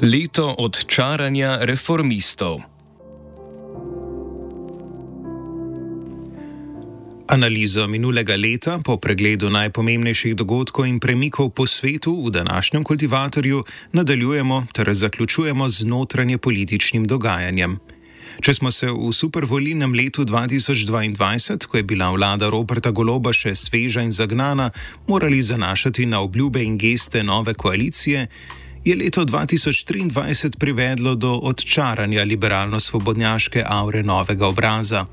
Leto odčaranja reformistov. Analizo minulega leta po pregledu najpomembnejših dogodkov in premikov po svetu v današnjem kultivatorju nadaljujemo ter zaključujemo z notranje političnim dogajanjem. Če smo se v supervolilnem letu 2022, ko je bila vlada Roberta Goloba še sveža in zagnana, morali zanašati na obljube in geste nove koalicije, je leto 2023 privedlo do odčaranja liberalno-svobodnjaške aure novega obraza.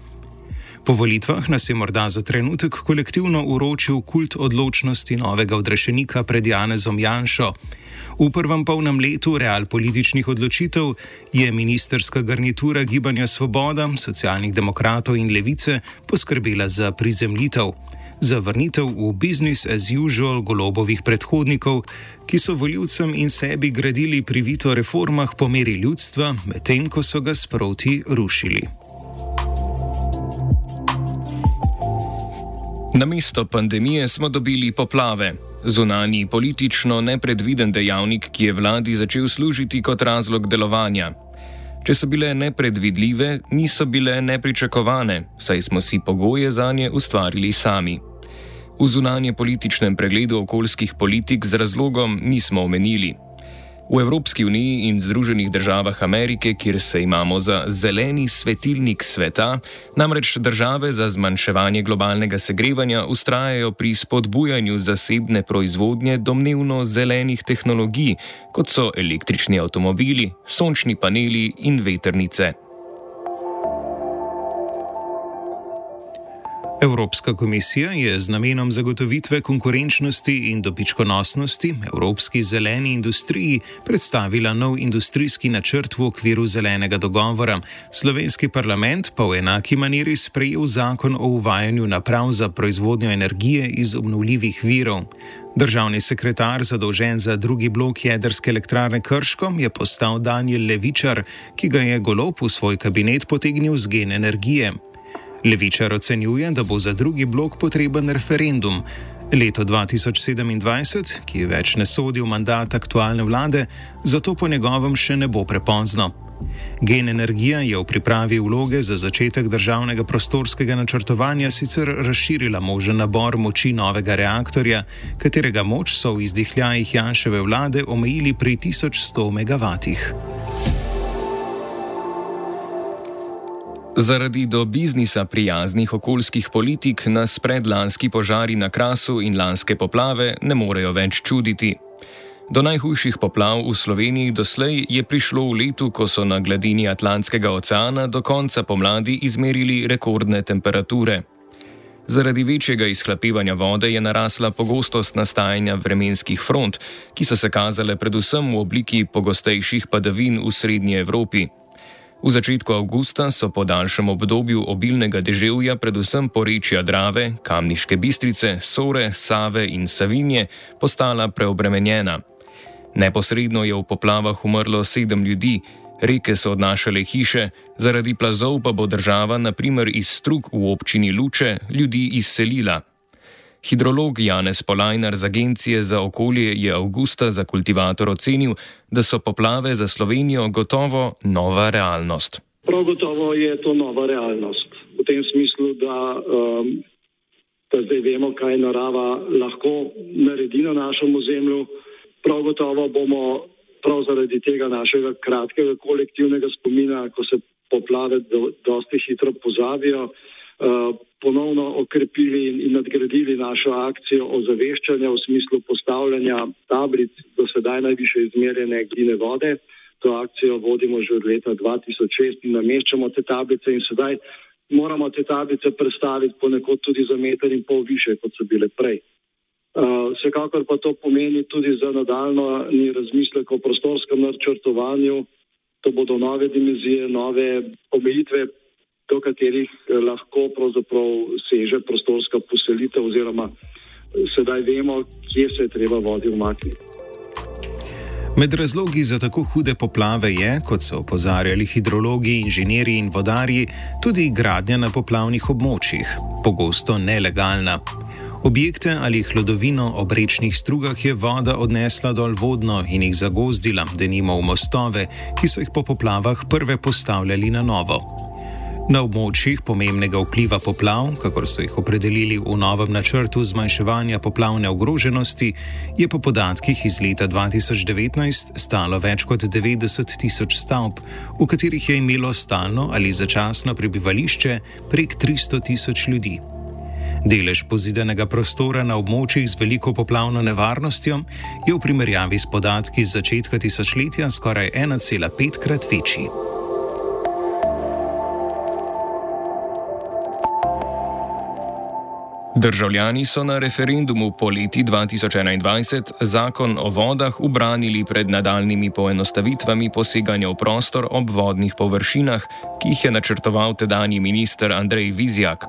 Po volitvah nas je morda za trenutek kolektivno uročil kult odločnosti novega odrešenika pred Janezom Janšo. V prvem polnem letu real političnih odločitev je ministerska garnitura Gibanja Svoboda, socialnih demokratov in levice poskrbela za prizemljitev, za vrnitev v business as usual golobovih predhodnikov, ki so voljivcem in sebi gradili privito reformah po meri ljudstva, medtem ko so ga sproti rušili. Na mesto pandemije smo dobili poplave. Zunani politično nepredviden dejavnik, ki je vladi začel služiti kot razlog delovanja. Če so bile nepredvidljive, niso bile nepričakovane, saj smo si pogoje za nje ustvarili sami. V zunanje političnem pregledu okoljskih politik z razlogom nismo omenili. V Evropski uniji in Združenih državah Amerike, kjer se imamo za zeleni svetilnik sveta, namreč države za zmanjševanje globalnega segrevanja ustrajajo pri spodbujanju zasebne proizvodnje domnevno zelenih tehnologij, kot so električni avtomobili, sončni paneli in veternice. Evropska komisija je z namenom zagotovitve konkurenčnosti in dobičkonosnosti Evropski zeleni industriji predstavila nov industrijski načrt v okviru zelenega dogovora. Slovenski parlament pa v enaki maniri sprejel zakon o uvajanju naprav za proizvodnjo energije iz obnovljivih virov. Državni sekretar zadolžen za drugi blok jedrske elektrarne Krško je postal Daniel Levičar, ki ga je golo v svoj kabinet potegnil z gen energije. Levičar ocenjuje, da bo za drugi blok potreben referendum. Leto 2027, ki več ne sodi v mandat aktualne vlade, zato po njegovem še ne bo prepozno. Gen energija je v pripravi vloge za začetek državnega prostorskega načrtovanja sicer razširila možen nabor moči novega reaktorja, katerega moč so v izdihljajih Janševe vlade omejili pri 1100 MW. Zaradi do biznisa prijaznih okoljskih politik nas predlanski požari na Krasu in lanske poplave ne morejo več čuditi. Do najhujših poplav v Sloveniji doslej je prišlo v letu, ko so na gladini Atlantskega oceana do konca pomladi izmerili rekordne temperature. Zaradi večjega izhlapevanja vode je narasla pogostost nastajanja vremenskih front, ki so se kazale predvsem v obliki pogostejših padavin v Srednji Evropi. V začetku avgusta so po daljšem obdobju obilnega deževja, predvsem porečja Drave, Kamniške bistrice, Sore, Save in Savinje, postala preobremenjena. Neposredno je v poplavah umrlo sedem ljudi, reke so odnašale hiše, zaradi plazov pa bo država, naprimer iz strug v občini Luče, ljudi izselila. Hidrolog Janez Polajnar z Agencije za okolje je avgusta za kultivator ocenil, da so poplave za Slovenijo gotovo nova realnost. Prav gotovo je to nova realnost. V tem smislu, da um, da zdaj vemo, kaj narava lahko naredi na našem ozemlju. Prav gotovo bomo prav zaradi tega našega kratkega kolektivnega spomina, ko se poplave do, dosti hitro pozavijo, ponovno okrepili in, in nadgradili našo akcijo ozaveščanja v smislu postavljanja tablic do sedaj najviše izmerjene gline vode. To akcijo vodimo že od leta 2006 in nameščamo te tablice in sedaj moramo te tablice predstaviti ponekod tudi za meter in pol više, kot so bile prej. Uh, vsekakor pa to pomeni tudi za nadaljno razmislek o prostorskem načrtovanju. To bodo nove dimenzije, nove omejitve, do katerih eh, lahko pravzaprav seže prostorska poselitev oziroma sedaj vemo, kje se je treba vodi umakniti. Med razlogi za tako hude poplave je, kot so opozarjali hidrologi, inženirji in vodarji, tudi gradnja na poplavnih območjih, pogosto nelegalna. Objekte ali hladovino ob rečnih strugah je voda odnesla dol vodno in jih zagozdila, da nimo v mostove, ki so jih po poplavah prve postavljali na novo. Na območjih pomembnega vpliva poplav, kakor so jih opredelili v novem načrtu zmanjševanja poplavne ogroženosti, je po podatkih iz leta 2019 stalo več kot 90 tisoč stavb, v katerih je imelo stalno ali začasno prebivališče prek 300 tisoč ljudi. Delež pozidenega prostora na območjih z veliko poplavno nevarnostjo je v primerjavi s podatki z začetka tisočletja skoraj 1,5 krat večji. Državljani so na referendumu poleti 2021 zakon o vodah ubranili pred nadaljnimi poenostavitvami poseganja v prostor ob vodnih površinah, ki jih je načrtoval tedajni minister Andrej Vizjak.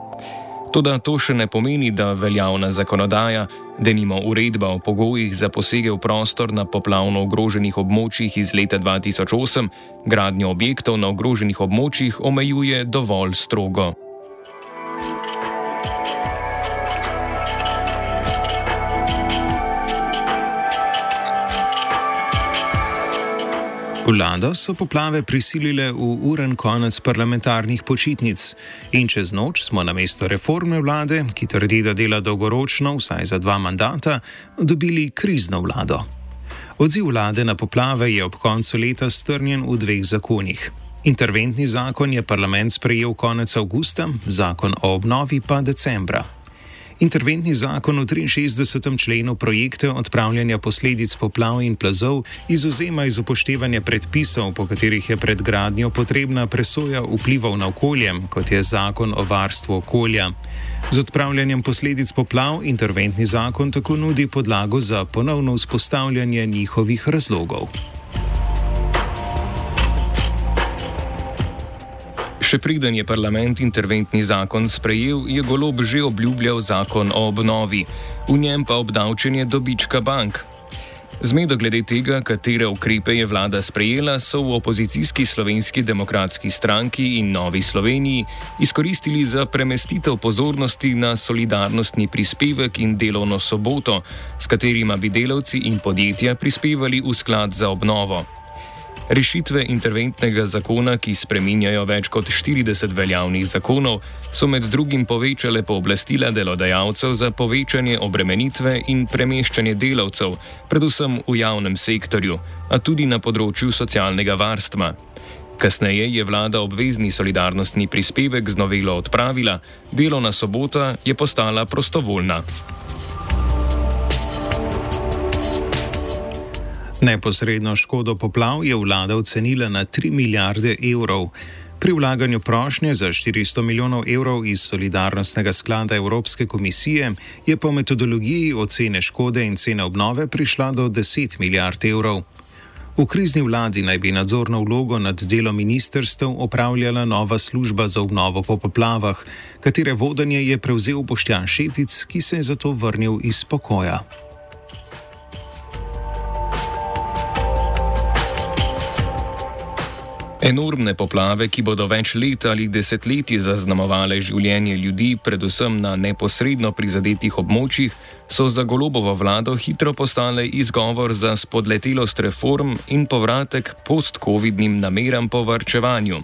Toda to še ne pomeni, da veljavna zakonodaja, denimo uredba o pogojih za posege v prostor na poplavno ogroženih območjih iz leta 2008, gradnjo objektov na ogroženih območjih omejuje dovolj strogo. Vlado so poplave prisilile v uren konec parlamentarnih počitnic in čez noč smo na mesto reformne vlade, ki trdi, da dela dolgoročno, vsaj za dva mandata, dobili krizno vlado. Odziv vlade na poplave je ob koncu leta strnjen v dveh zakonih. Interventni zakon je parlament sprejel konec avgusta, zakon o obnovi pa decembra. Interventni zakon v 63. členu projekte odpravljanja posledic poplav in plazov izuzema iz upoštevanja predpisov, po katerih je pred gradnjo potrebna presoja vplivov na okolje, kot je zakon o varstvu okolja. Z odpravljanjem posledic poplav interventni zakon tako nudi podlago za ponovno vzpostavljanje njihovih razlogov. Še preden je parlament interventni zakon sprejel, je golob že obljubljal zakon o obnovi, v njem pa obdavčenje dobička bank. Zmedo glede tega, katere ukrepe je vlada sprejela, so v opozicijski slovenski demokratski stranki in Novi Sloveniji izkoristili za premestitev pozornosti na solidarnostni prispevek in delovno soboto, s katerima bi delavci in podjetja prispevali v sklad za obnovo. Rešitve interventnega zakona, ki spreminjajo več kot 40 veljavnih zakonov, so med drugim povečale pooblastila delodajalcev za povečanje obremenitve in premeščanje delavcev, predvsem v javnem sektorju, a tudi na področju socialnega varstva. Kasneje je vlada obvezni solidarnostni prispevek z novelo odpravila, delovna sobota je postala prostovoljna. Neposredno škodo poplav je vlada ocenila na 3 milijarde evrov. Pri vlaganju prošnje za 400 milijonov evrov iz solidarnostnega sklada Evropske komisije je po metodologiji ocene škode in cene obnove prišla do 10 milijard evrov. V krizni vladi naj bi nadzorno vlogo nad delom ministrstv opravljala nova služba za obnovo po poplavah, katere vodenje je prevzel Boštjan Šefic, ki se je zato vrnil iz pokoja. Enormne poplave, ki bodo več let ali desetletji zaznamovale življenje ljudi, predvsem na neposredno prizadetih območjih, so za golobovo vlado hitro postale izgovor za spodletelost reform in povratek post-covidnim nameram po varčevanju.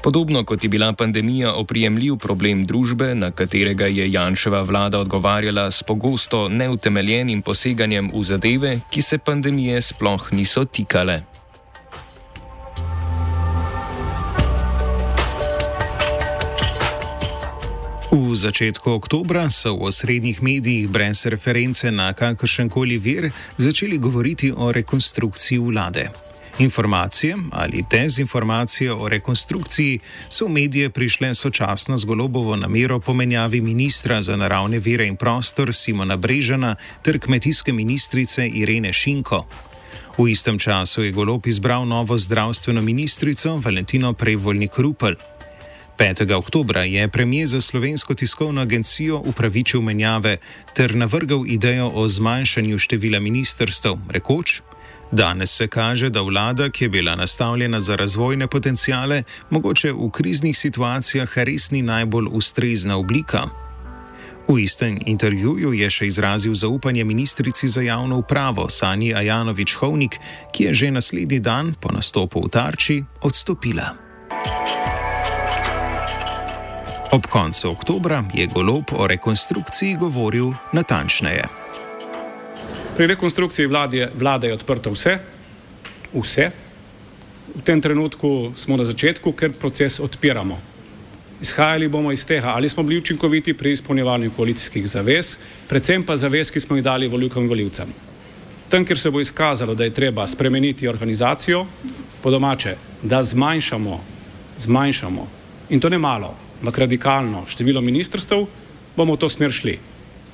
Podobno kot je bila pandemija oprijemljiv problem družbe, na katerega je Janševa vlada odgovarjala s pogosto neutemeljenim poseganjem v zadeve, ki se pandemije sploh niso tikale. V začetku oktobra so v osrednjih medijih brez reference na kakršen koli vir začeli govoriti o rekonstrukciji vlade. Informacije ali dezinformacije o rekonstrukciji so v medije prišle sočasno z golobovo namero pomenjavi ministra za naravne vire in prostor Simona Brežana ter kmetijske ministrice Irene Šinko. V istem času je golob izbral novo zdravstveno ministrico Valentino Prevoljnik Rupel. 5. oktober je premijer za slovensko tiskovno agencijo upravičil menjave ter navrgal idejo o zmanjšanju števila ministrstv, rekoč: Danes se kaže, da vlada, ki je bila nastavljena za razvojne potencijale, mogoče v kriznih situacijah res ni najbolj ustrezna oblika. V istem intervjuju je še izrazil zaupanje ministrici za javno upravo Sani Ajanovič-Hovnik, ki je že naslednji dan po nastopu v Tarči odstopila. Ob koncu oktobra je golob o rekonstrukciji govoril natančneje. Pri rekonstrukciji vlade, vlade je odprto vse, vse. V tem trenutku smo na začetku, ker proces odpiramo. Izhajali bomo iz tega, ali smo bili učinkoviti pri izpolnjevanju koalicijskih zavez, predvsem pa zavez, ki smo jih dali volivkam in voljivcem. Tam, kjer se bo izkazalo, da je treba spremeniti organizacijo, po domače, da zmanjšamo, zmanjšamo in to ne malo, ampak radikalno število ministrstev, bomo v to smer šli.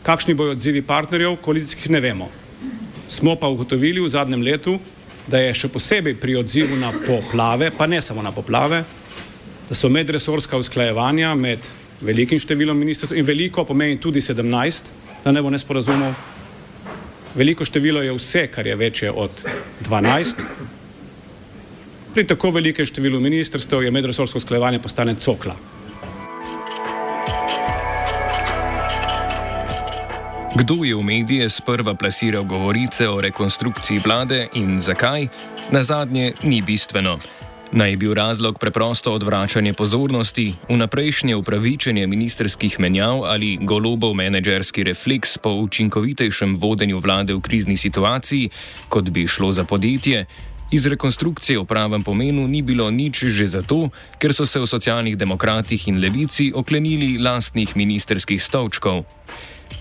Kakšni bojo odzivi partnerjev, koalicijskih ne vemo. Smo pa ugotovili v zadnjem letu, da je še posebej pri odzivu na poplave, pa ne samo na poplave, da so medresorska usklajevanja med velikim številom ministrstv in veliko pomeni tudi 17, da ne bo nesporazumov. Veliko število je vse, kar je večje od 12. Pri tako velikem številu ministrstv je medresorsko usklajevanje postane cokla. Kdo je v medije sprva plasiral govorice o rekonstrukciji vlade in zakaj, na zadnje ni bistveno. Naj bi bil razlog preprosto odvračanje pozornosti, vnaprejšnje upravičenje ministerskih menjav ali golobov menedžerski refleks po učinkovitejšem vodenju vlade v krizni situaciji, kot bi šlo za podjetje. Iz rekonstrukcije v pravem pomenu ni bilo nič že zato, ker so se v socialnih demokratih in levici oklenili lastnih ministerskih stolčkov.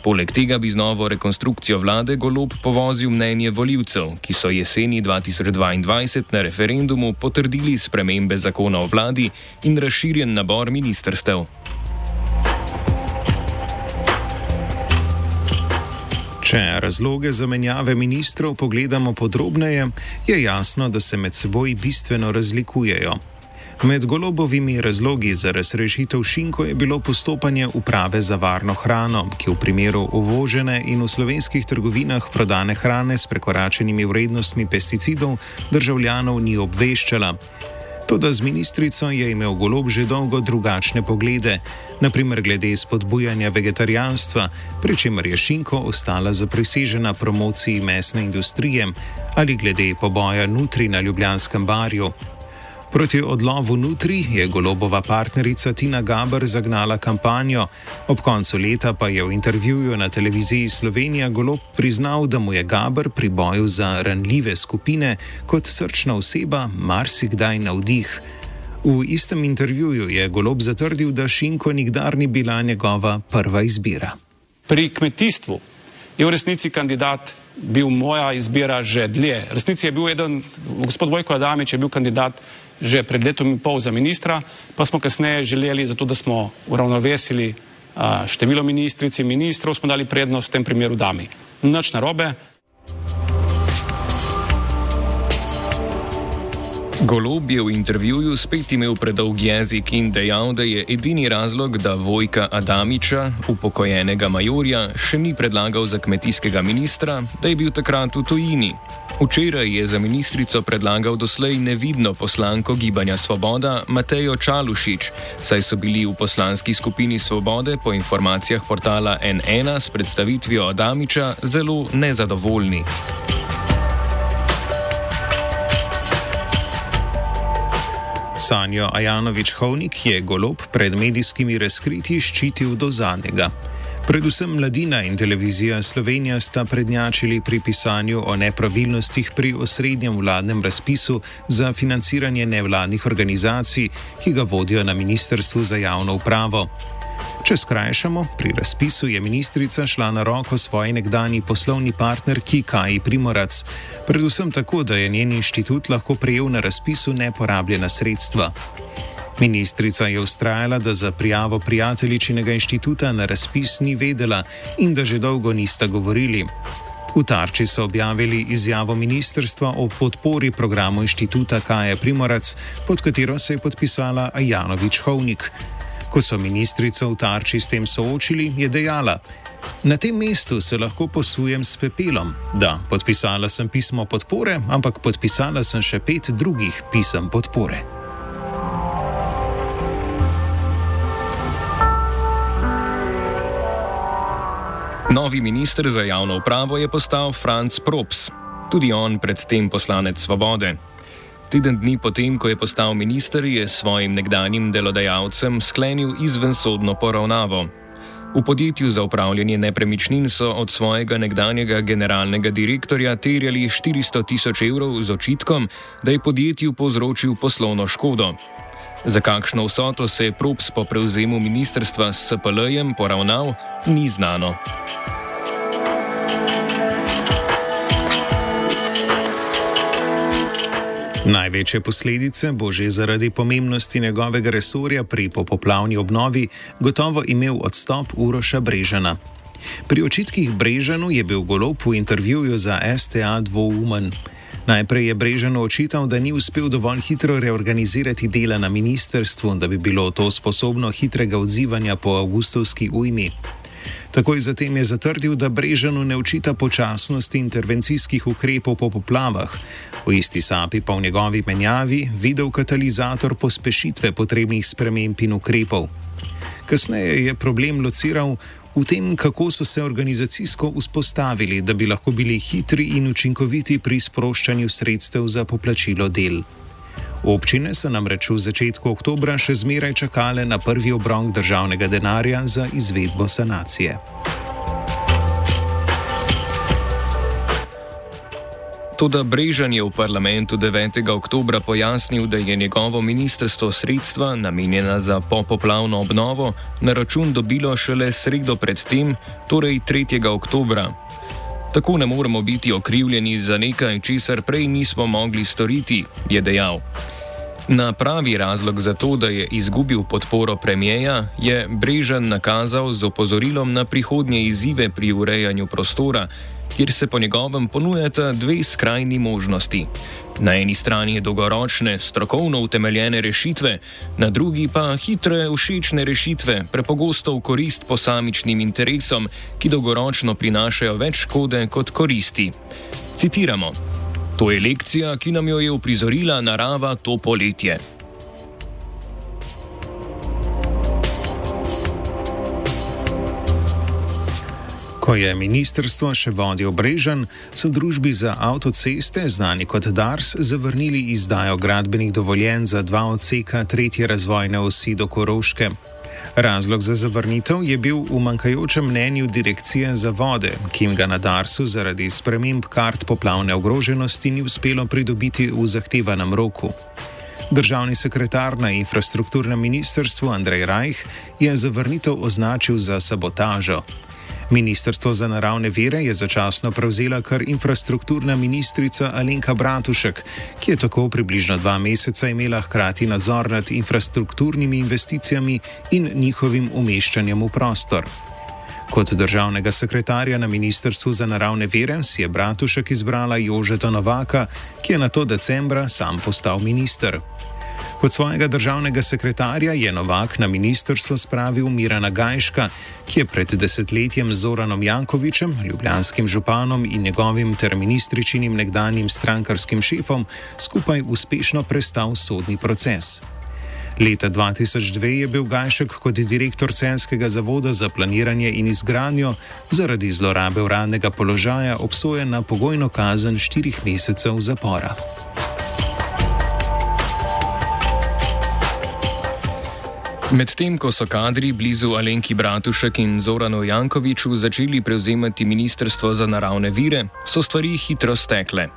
Poleg tega bi z novo rekonstrukcijo vlade golob povozil mnenje voljivcev, ki so jeseni 2022 na referendumu potrdili spremembe zakona o vladi in razširjen nabor ministrstev. Če razloge za menjave ministrov pogledamo podrobneje, je jasno, da se med seboj bistveno razlikujejo. Med golobovimi razlogi za razrešitev Šinko je bilo postopanje uprave za varno hrano, ki v primeru uvožene in v slovenskih trgovinah prodane hrane s prekoračenimi vrednostmi pesticidov državljanov ni obveščala. Toda z ministrico je imel golob že dolgo drugačne poglede, naprimer glede spodbujanja vegetarijanstva, pri čemer je Šinko ostala zaprisežena promociji mesne industrije ali glede poboja nutri na Ljubljanskem barju. Proti odlovu Nutri je golobova partnerica Tina Gaber zagnala kampanjo, ob koncu leta pa je v intervjuju na televiziji Slovenija golob priznal, da mu je Gaber pri boju za ranljive skupine kot srčna oseba marsikdaj navdih. V istem intervjuju je golob zatrdil, da Šinko nikdar ni bila njegova prva izbira. Pri kmetijstvu je v resnici kandidat bil moja izbira že dlje. V resnici je bil eden, gospod Vojko Adamič je bil kandidat že pred letom in pol za ministra, pa smo kasneje želeli, zato da smo uravnovesili število ministric in ministrov, smo dali prednost v tem primeru dami. Nič narobe. Golob je v intervjuju spet imel predolg jezik in dejal, da je edini razlog, da Vojka Adamiča, upokojenega majorja, še ni predlagal za kmetijskega ministra, da je bil takrat v tujini. Včeraj je za ministrico predlagal doslej nevidno poslanko Gibanja Svoboda Matejo Čalušič, saj so bili v poslanski skupini Svobode po informacijah portala N1 s predstavitvijo Adamiča zelo nezadovoljni. Sanjo Ajanovič Hovnik je golob pred medijskimi razkritji ščitil do zadnjega. Predvsem mladina in televizija Slovenija sta prednjačili pri pisanju o nepravilnostih pri osrednjem vladnem razpisu za financiranje nevladnih organizacij, ki ga vodijo na Ministrstvu za javno upravo. Če skrajšamo, pri razpisu je ministrica šla na roko svoji nekdani poslovni partnerki Kaji Primorac, predvsem tako, da je njen inštitut lahko prejel na razpisu neporabljena sredstva. Ministrica je ustrajala, da za prijavo prijateljičinega inštituta na razpis ni vedela in da že dolgo nista govorili. V Tarči so objavili izjavo ministrstva o podpori programu inštituta Kaja Primorac, pod katero se je podpisala Ajanovič Hovnik. Ko so ministrico v Tarči s tem soočili, je dejala: Na tem mestu se lahko posujem s pepelom. Da, podpisala sem pismo podpore, ampak podpisala sem še pet drugih pisem podpore. Novi minister za javno upravo je postal Franz Props, tudi on predtem poslanec Svobode. Teden dni potem, ko je postal minister, je svojim nekdanjim delodajalcem sklenil izvensodno poravnavo. V podjetju za upravljanje nepremičnin so od svojega nekdanjega generalnega direktorja terjali 400 tisoč evrov z očitkom, da je podjetju povzročil poslovno škodo. Za kakšno vsoto se je Props po prevzemu ministrstva s SPL-jem poravnal, ni znano. Največje posledice bo že zaradi pomembnosti njegovega resorja pri popoplavni obnovi gotovo imel odstop Uroša Brežana. Pri očitkih Brežanu je bil golob v intervjuju za STA dvoumen. Najprej je Brežano očital, da ni uspel dovolj hitro reorganizirati dela na ministrstvu, da bi bilo to sposobno hitrega odzivanja po avgustovski ujmi. Takoj zatem je zatrdil, da Brežanu ne učita počasnosti intervencijskih ukrepov po poplavah. V isti sapi pa v njegovi menjavi videl katalizator pospešitve potrebnih sprememb in ukrepov. Kasneje je problem lociral v tem, kako so se organizacijsko vzpostavili, da bi lahko bili hitri in učinkoviti pri sproščanju sredstev za poplačilo del. Občine so namreč v začetku oktobra še zmeraj čakale na prvi obrok državnega denarja za izvedbo sanacije. Toda Brežan je v parlamentu 9. oktober pojasnil, da je njegovo ministrstvo sredstva, namenjena za popoplavno obnovo, na račun dobilo šele sredo predtem, torej 3. oktober. Tako ne moremo biti okrivljeni za nekaj, česar prej nismo mogli storiti, je dejal. Na pravi razlog za to, da je izgubil podporo premijeja, je Brežan nakazal z opozorilom na prihodnje izzive pri urejanju prostora, kjer se po njegovem ponujata dve skrajni možnosti. Na eni strani dolgoročne, strokovno utemeljene rešitve, na drugi pa hitre, všečne rešitve, prepogosto v korist posamičnim interesom, ki dolgoročno prinašajo več škode kot koristi. Citiramo. To je lekcija, ki nam jo je uprizorila narava to poletje. Ko je ministrstvo še vodil Brežen, so družbi za avtoceste, znani kot DARS, zavrnili izdajo gradbenih dovoljenj za dva odseka tretje razvojne osi do Koroške. Razlog za zavrnitev je bil v manjkajočem mnenju Direkcije za vode, ki jim ga na Darsu zaradi sprememb kart poplavne ogroženosti ni uspelo pridobiti v zahtevanem roku. Državni sekretar na infrastrukturnem ministrstvu Andrej Rajh je zavrnitev označil za sabotažo. Ministrstvo za naravne vere je začasno prevzela kar infrastrukturna ministrica Alenka Bratušek, ki je tako približno dva meseca imela hkrati nadzor nad infrastrukturnimi investicijami in njihovim umeščanjem v prostor. Kot državnega sekretarja na Ministrstvu za naravne vere si je Bratušek izbrala Jožeta Novaka, ki je na to decembra sam postal minister. Kot svojega državnega sekretarja je Novak na ministrstvo spravil Mirana Gajška, ki je pred desetletjem z Zoranom Jankovičem, ljubljanskim županom in njegovim ter ministričinim nekdanjim strankarskim šefom skupaj uspešno prestal sodni proces. Leta 2002 je bil Gajšek kot direktor Celskega zavoda za planiranje in izgradnjo zaradi zlorabe uradnega položaja obsojen na pogojno kazen štirih mesecev zapora. Medtem ko so kadri blizu Alenki Bratušek in Zoranu Jankoviču začeli prevzemati Ministrstvo za naravne vire, so stvari hitro stekle.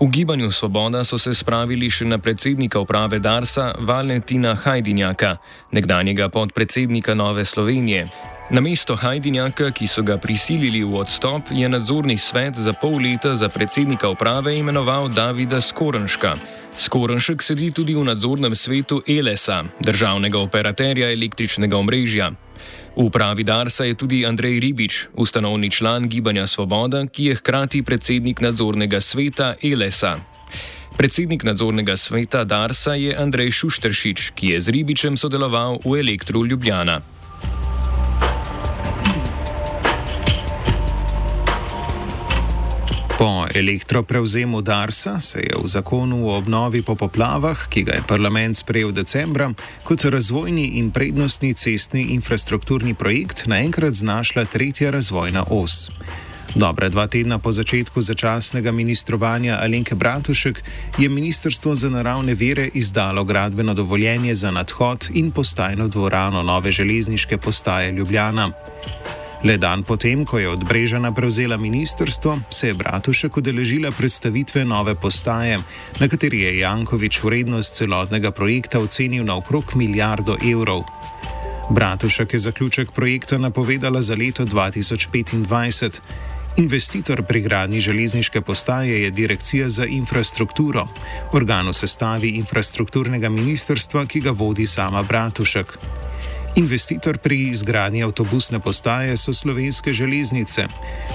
V gibanju Svoboda so se spravili še na predsednika uprave Darsa Valentina Hajdinjaka, nekdanjega podpredsednika Nove Slovenije. Na mesto Hajdinjaka, ki so ga prisilili v odstop, je nadzorni svet za pol leta za predsednika uprave imenoval Davida Skorenška. Skorenšek sedi tudi v nadzornem svetu ELESA, državnega operaterja električnega omrežja. V upravi Darsa je tudi Andrej Ribič, ustanovni član Gibanja Svoboda, ki je hkrati predsednik nadzornega sveta ELESA. Predsednik nadzornega sveta Darsa je Andrej Šušteršič, ki je z Ribičem sodeloval v Elektru Ljubljana. Po elektroprevzemu Darsa se je v zakonu o obnovi po poplavah, ki ga je parlament sprejel decembra, kot razvojni in prednostni cestni infrastrukturni projekt naenkrat znašla tretja razvojna os. Dobra dva tedna po začetku začasnega ministrovanja Alenke Bratušek je Ministrstvo za naravne vere izdalo gradbeno dovoljenje za nadhod in postajno dvorano nove železniške postaje Ljubljana. Le dan potem, ko je od Brežana prevzela ministrstvo, se je Bratušek udeležila predstavitve nove postaje, na kateri je Jankovič vrednost celotnega projekta ocenil na okrog milijardo evrov. Bratušek je zaključek projekta napovedala za leto 2025. Investitor pri gradnji železniške postaje je Direkcija za infrastrukturo, organ v sestavi infrastrukturnega ministrstva, ki ga vodi sama Bratušek. Investitor pri izgradnji avtobusne postaje so slovenske železnice,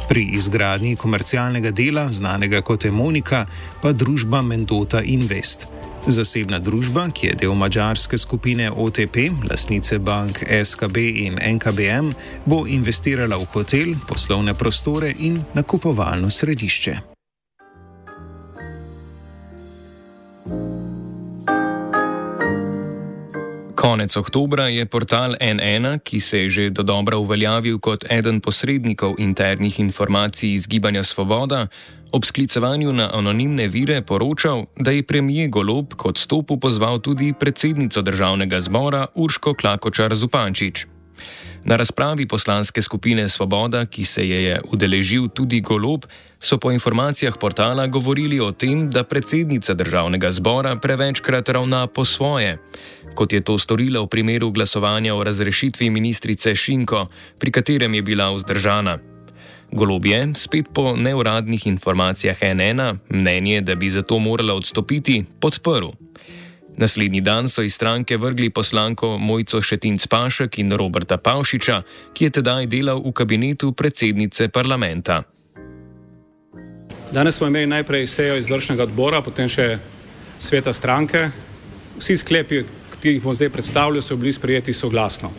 pri izgradnji komercialnega dela, znanega kot Emonika, pa družba Mendota Invest. Zasebna družba, ki je del mađarske skupine OTP, lasnice bank SKB in NKBM, bo investirala v hotel, poslovne prostore in nakupovalno središče. Konec oktobra je portal N1, ki se je že do dobra uveljavil kot eden posrednikov internih informacij iz Gibanja Svoboda, ob sklicevanju na anonimne vire poročal, da je premijer Golob kot stopu pozval tudi predsednico državnega zbora Urško Klakočar Zupančič. Na razpravi poslanske skupine Svoboda, ki se je, je udeležil tudi Golob, so po informacijah portala govorili o tem, da predsednica državnega zbora prevečkrat ravna po svoje, kot je to storila v primeru glasovanja o razrešitvi ministrice Šinko, pri katerem je bila vzdržana. Golob je, spet po neuradnih informacijah NN, mnenje, da bi zato morala odstopiti, podprl. Naslednji dan so iz stranke vrgli poslanko Mojco Šetinc Pašek in Roberta Pavšiča, ki je tedaj delal v kabinetu predsednice parlamenta. Danes smo imeli najprej sejo izvršnega odbora, potem še sveta stranke. Vsi sklepi, ki jih bom zdaj predstavljal, so bili sprejeti soglasno.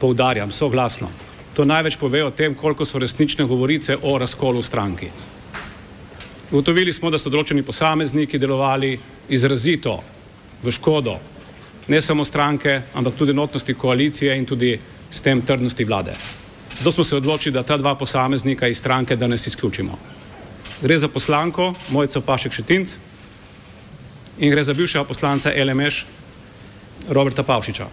Poudarjam, soglasno. To največ pove o tem, koliko so resnične govorice o razkolu stranki. Ugotovili smo, da so določeni posamezniki delovali izrazito v škodo ne samo stranke, ampak tudi notnosti koalicije in tudi s tem trdnosti vlade. Zato smo se odločili, da ta dva posameznika iz stranke danes izključimo. Gre za poslanko Mojco Pašek Šetinc in gre za bivšega poslanca LMŠ Roberta Pavšiča.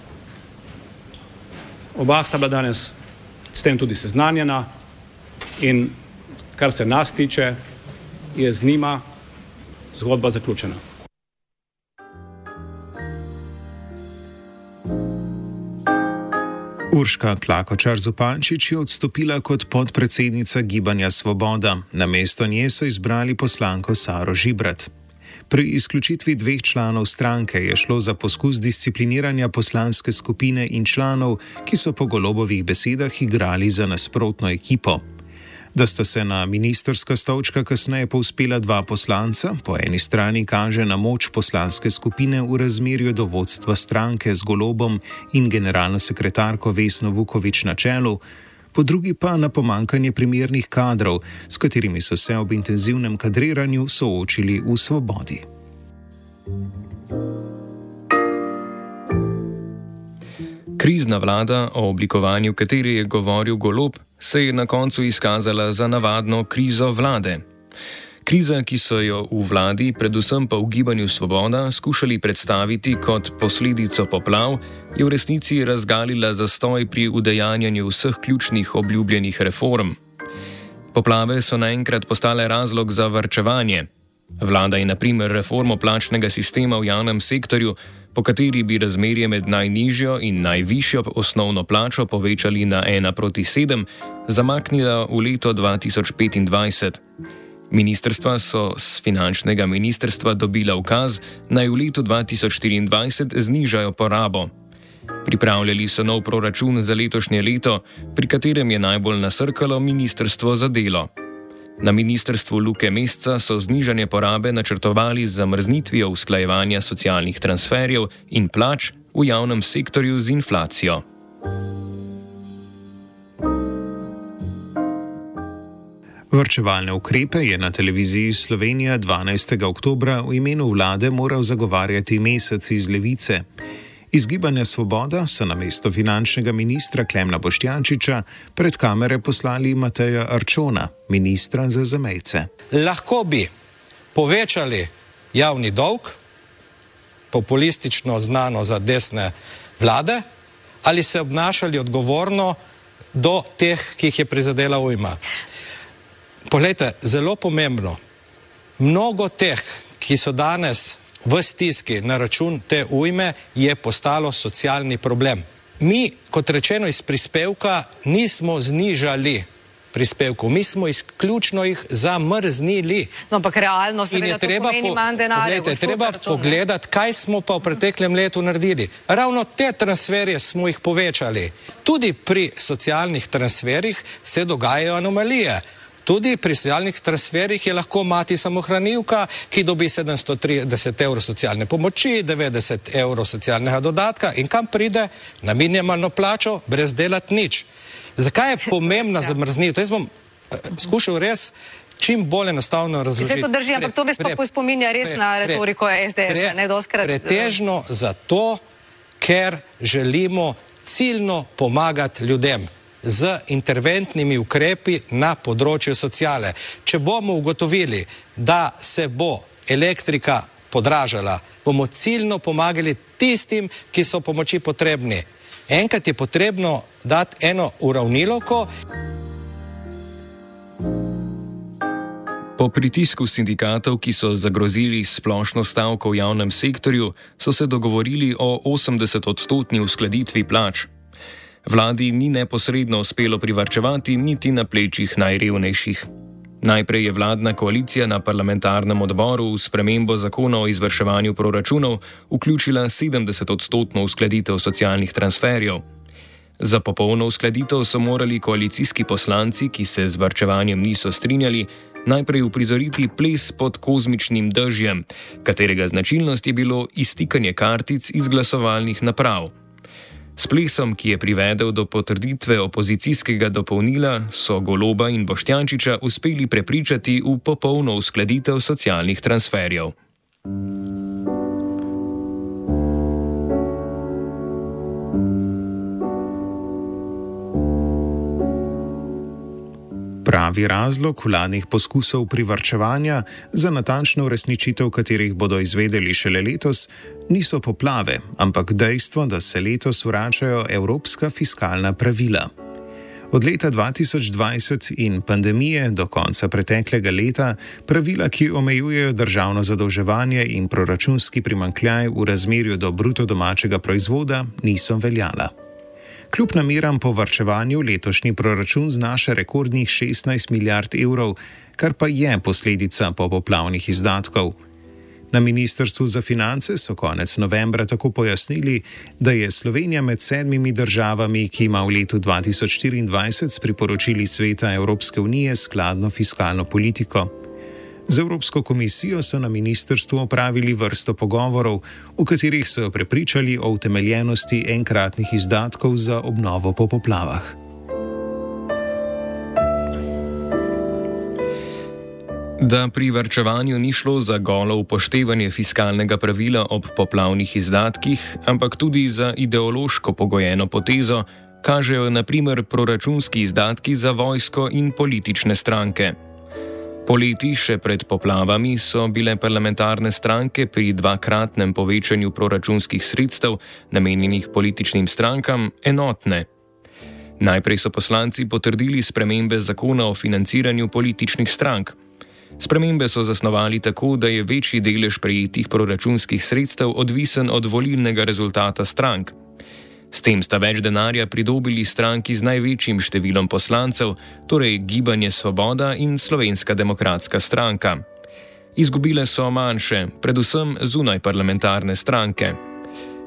Oba sta bila danes s tem tudi seznanjena in kar se nas tiče, je z njima zgodba zaključena. Urška Klakočar Zupančič je odstopila kot podpredsednica Gibanja Svoboda, na mesto nje so izbrali poslanko Saro Žibrat. Pri izključitvi dveh članov stranke je šlo za poskus discipliniranja poslanske skupine in članov, ki so po golobovih besedah igrali za nasprotno ekipo. Da sta se na ministerska stolčka kasneje povzpela dva poslanca, po eni strani kaže na moč poslanske skupine v razmerju do vodstva stranke z golobom in generalno sekretarko Vesno Vukovič na čelu, po drugi pa na pomankanje primernih kadrov, s katerimi so se ob intenzivnem kadriranju soočili v svobodi. Krizna vlada, o oblikovanju katere je govoril Golob, se je na koncu izkazala za navadno krizo vlade. Kriza, ki so jo v vladi, predvsem pa v gibanju Svoboda, skušali predstaviti kot posledico poplav, je v resnici razgalila zastoj pri udejanjanju vseh ključnih obljubljenih reform. Poplave so naenkrat postale razlog za vrčevanje. Vlada je naprimer reformo plačnega sistema v javnem sektorju, po kateri bi razmerje med najnižjo in najvišjo osnovno plačo povečali na 1 proti 7, zamaknila v leto 2025. Ministrstva so z finančnega ministrstva dobila ukaz, naj v letu 2024 znižajo porabo. Pripravljali so nov proračun za letošnje leto, pri katerem je najbolj nasrkalo ministrstvo za delo. Na ministrstvu Luke Mesca so znižanje porabe načrtovali z zamrznitvijo usklajevanja socialnih transferjev in plač v javnem sektorju z inflacijo. Vrčevalne ukrepe je na televiziji Slovenija 12. oktober v imenu vlade moral zagovarjati mesec iz levice. Iz Gibanja Svoboda so na mesto finančnega ministra Klemna Boštjančiča pred kamere poslali Mateja Arčona, ministra za zamejce. Lahko bi povečali javni dolg, populistično znano za desne vlade, ali se obnašali odgovorno do teh, ki jih je prizadela ujma. Poglejte, zelo pomembno. Mnogo teh, ki so danes v stiski na račun te ujme, je postalo socialni problem. Mi, kot rečeno iz prispevka, nismo znižali prispevkov, mi smo izključno jih zamrznili. No, ampak realno se je treba po, denarja. Treba pogledati, kaj smo pa v preteklem letu naredili. Ravno te transferje smo jih povečali. Tudi pri socialnih transferjih se dogajajo anomalije. Tudi pri socialnih transferjih je lahko mati samohranilka, ki dobi 730 evrov socialne pomoči, 90 evrov socialnega dodatka in kam pride na minimalno plačo, brez delati nič. Zakaj je pomembna ja. zamrznitev? Jaz bom uh, skušal res čim bolj enostavno razložiti. Se to drži, ampak to me sploh spominja res pre, na retoriko SDS, ne doskrat. Pretežno zato, ker želimo ciljno pomagati ljudem z interventnimi ukrepi na področju sociale. Če bomo ugotovili, da se bo elektrika podražala, bomo ciljno pomagali tistim, ki so pomoči potrebni. Enkrat je potrebno dati eno uravnilovko. Po pritisku sindikatov, ki so zagrozili splošno stavko v javnem sektorju, so se dogovorili o 80-odstotni uskladitvi plač. Vladi ni neposredno uspelo privrčevati niti na plečih najrevnejših. Najprej je vladna koalicija na parlamentarnem odboru v spremembo zakona o izvrševanju proračunov vključila 70-odstotno uskladitev socialnih transferjev. Za popolno uskladitev so morali koalicijski poslanci, ki se z vrčevanjem niso strinjali, najprej uprizoriti ples pod kozmičnim dežjem, katerega značilnost je bilo iztikanje kartic iz glasovalnih naprav. S plesom, ki je privedel do potrditve opozicijskega dopolnila, so Goloba in Boštjančiča uspeli prepričati v popolno uskladitev socialnih transferjev. Pravi razlog vladnih poskusov privrčevanja, za natančno uresničitev katerih bodo izvedeli šele letos, niso poplave, ampak dejstvo, da se letos vračajo evropska fiskalna pravila. Od leta 2020 in pandemije do konca preteklega leta pravila, ki omejujejo državno zadolževanje in proračunski primankljaj v razmerju do bruto domačega proizvoda, niso veljala. Kljub nameram po vrčevanju letošnji proračun znaša rekordnih 16 milijard evrov, kar pa je posledica popoplavnih izdatkov. Na Ministrstvu za finance so konec novembra tako pojasnili, da je Slovenija med sedmimi državami, ki ima v letu 2024 s priporočili Sveta Evropske unije skladno fiskalno politiko. Z Evropsko komisijo so na ministrstvu opravili vrsto pogovorov, v katerih so prepričali o utemeljenosti enkratnih izdatkov za obnovo po poplavah. Da pri vrčevanju ni šlo za golo upoštevanje fiskalnega pravila ob poplavnih izdatkih, ampak tudi za ideološko pogojeno potezo, kažejo naprimer proračunski izdatki za vojsko in politične stranke. Poleti, še pred poplavami, so bile parlamentarne stranke pri dvakratnem povečanju proračunskih sredstev, namenjenih političnim strankam, enotne. Najprej so poslanci potrdili spremembe zakona o financiranju političnih strank. Spremembe so zasnovali tako, da je večji delež prejetih proračunskih sredstev odvisen od volilnega rezultata strank. S tem sta več denarja pridobili stranki z največjim številom poslancev, torej Gibanje Svoboda in Slovenska demokratska stranka. Izgubile so manjše, predvsem zunaj parlamentarne stranke.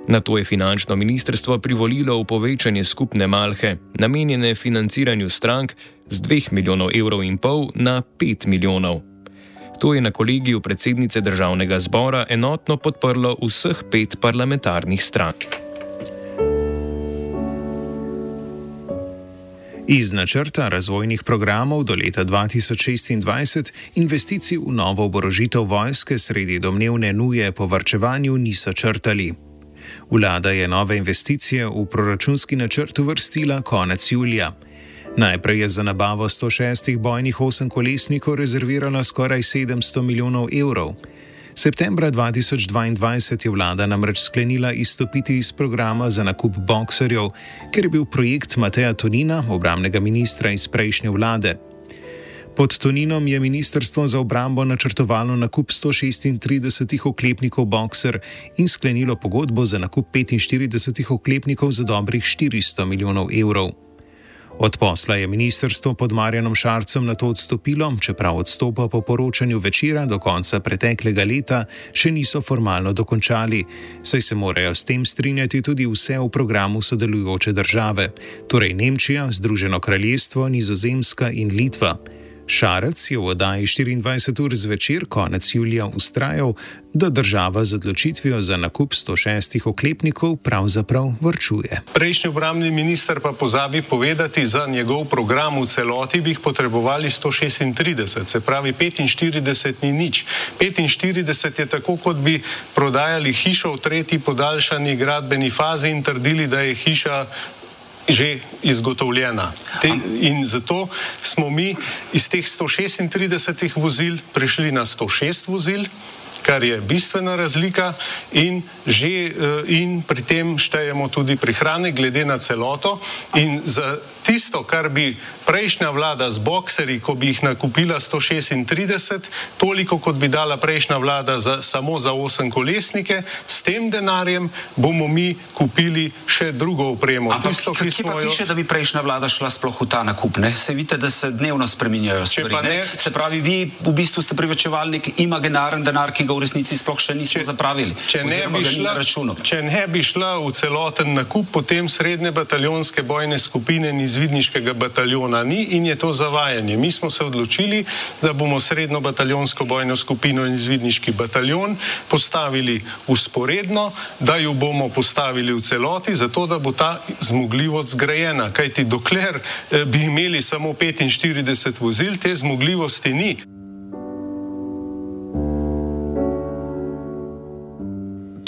Na to je finančno ministrstvo privolilo v povečanje skupne malhe, namenjene financiranju strank z 2 milijonov evrov in pol na 5 milijonov. To je na kolegiju predsednice državnega zbora enotno podprlo vseh pet parlamentarnih strank. Iz načrta razvojnih programov do leta 2026 investicij v novo oborožitev vojske sredi domnevne nuje po vrčevanju niso črtali. Vlada je nove investicije v proračunski načrt uvrstila konec julija. Najprej je za nabavo 106 bojnih osemkolesnikov rezervirala skoraj 700 milijonov evrov. Septembra 2022 je vlada namreč sklenila izstopiti iz programa za nakup bokserjev, ker je bil projekt Mateja Tonina, obramnega ministra iz prejšnje vlade. Pod Toninom je Ministrstvo za obrambo načrtovalo nakup 136 oklepnikov Boxer in sklenilo pogodbo za nakup 45 oklepnikov za dobrih 400 milijonov evrov. Od posla je ministrstvo pod Marjanom Šarcem na to odstopilo, čeprav odstopa po poročanju večera do konca preteklega leta še niso formalno dokončali, saj se morajo s tem strinjati tudi vse v programu sodelujoče države, torej Nemčija, Združeno kraljestvo, Nizozemska in Litva. Šarec je v oddaji 24 ur zvečer konec julija ustrajal, da država z odločitvijo za nakup 106 oklepnikov pravzaprav vrčuje. Prejšnji obramni minister pa pozabi povedati, za njegov program v celoti bi jih potrebovali 136, se pravi 45 ni nič. 45 je tako, kot bi prodajali hišo v tretji podaljšani gradbeni fazi in trdili, da je hiša že izgotovljena. Te, in zato smo mi iz teh 136 vozil prišli na 106 vozil kar je bistvena razlika in, že, eh, in pri tem štejemo tudi prihrane glede na celoto in za tisto, kar bi prejšnja vlada z bokserji, ko bi jih nakupila 136, toliko kot bi dala prejšnja vlada za, samo za 8 kolesnike, s tem denarjem bomo mi kupili še drugo opremo. Ampak tisto, ki smo jo... piše, da bi prejšnja vlada šla sploh v ta nakup, ne? Se vidite, da se dnevno spreminjajo stvari, ne? Ne... Se pravi, vi v bistvu ste privečevali nek imaginaren denar, ki ga v resnici sploh še nismo če, zapravili. Če ne, bi šla, če ne bi šla v celoten nakup, potem srednje bataljonske bojne skupine in izvidniškega bataljona ni in je to zavajanje. Mi smo se odločili, da bomo srednjo bataljonsko bojno skupino in izvidniški bataljon postavili usporedno, da jo bomo postavili v celoti, zato da bo ta zmogljivost zgrajena. Kajti dokler eh, bi imeli samo 45 vozil, te zmogljivosti ni.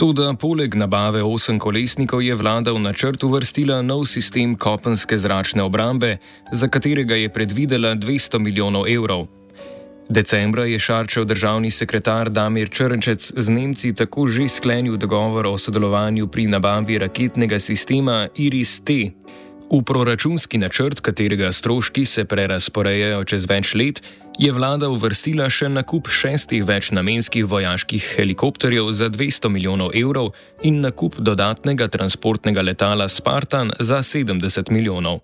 Tudi poleg nabave osem kolesnikov je vlada v načrt uvrstila nov sistem kopenske zračne obrambe, za katerega je predvidela 200 milijonov evrov. Decembra je Šarčev državni sekretar Damir Črnčec z Nemci tako že sklenil dogovor o sodelovanju pri nabavi raketnega sistema Iris-T. V proračunski načrt, katerega stroški se prerasporejajo čez več let, je vlada uvrstila še nakup šestih večnamenskih vojaških helikopterjev za 200 milijonov evrov in nakup dodatnega transportnega letala Spartan za 70 milijonov.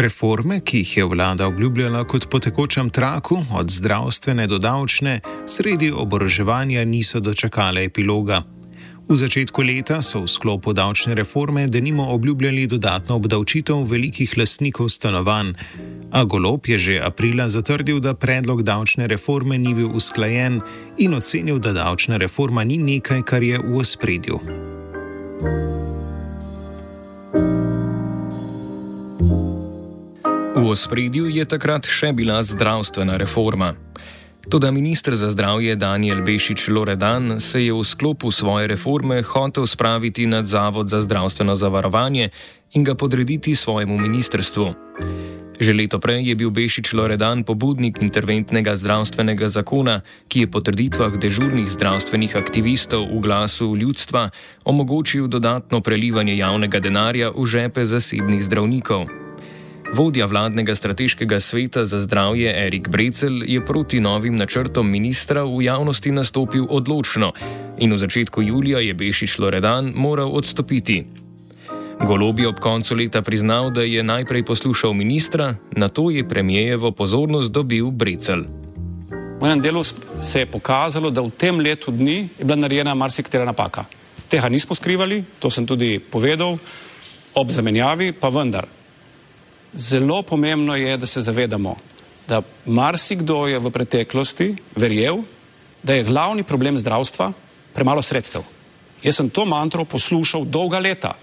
Reforme, ki jih je vlada obljubljala kot po tekočem traku, od zdravstvene do davčne, sredi oboroževanja niso dočakale epiloga. V začetku leta so v sklopu davčne reforme denimo obljubljali dodatno obdavčitev velikih lastnikov stanovanj, a Golop je že aprila zatrdil, da predlog davčne reforme ni bil usklajen in ocenil, da davčna reforma ni nekaj, kar je v ospredju. V ospredju je takrat še bila zdravstvena reforma. Toda ministr za zdravje Daniel Bešič Loredan se je v sklopu svoje reforme hotel spraviti nad Zavod za zdravstveno zavarovanje in ga podrediti svojemu ministrstvu. Že leto prej je bil Bešič Loredan pobudnik interventnega zdravstvenega zakona, ki je po trditvah dežurnih zdravstvenih aktivistov v glasu ljudstva omogočil dodatno prelivanje javnega denarja v žepe zasebnih zdravnikov. Vodja vladnega strateškega sveta za zdravje Erik Brecel je proti novim načrtom ministra v javnosti nastopil odločno in v začetku julija je Bešič Loredan moral odstopiti. Golob je ob koncu leta priznal, da je najprej poslušal ministra, na to je premijevo pozornost dobil Brecel. V enem delu se je pokazalo, da v tem letu dni je bila narejena marsikatera napaka. Tega nismo skrivali, to sem tudi povedal, ob zamenjavi pa vendar. Zelo pomembno je, da se zavedamo, da marsikdo je v preteklosti verjel, da je glavni problem zdravstva premalo sredstev. Jaz sem to mantro poslušal dolga leta.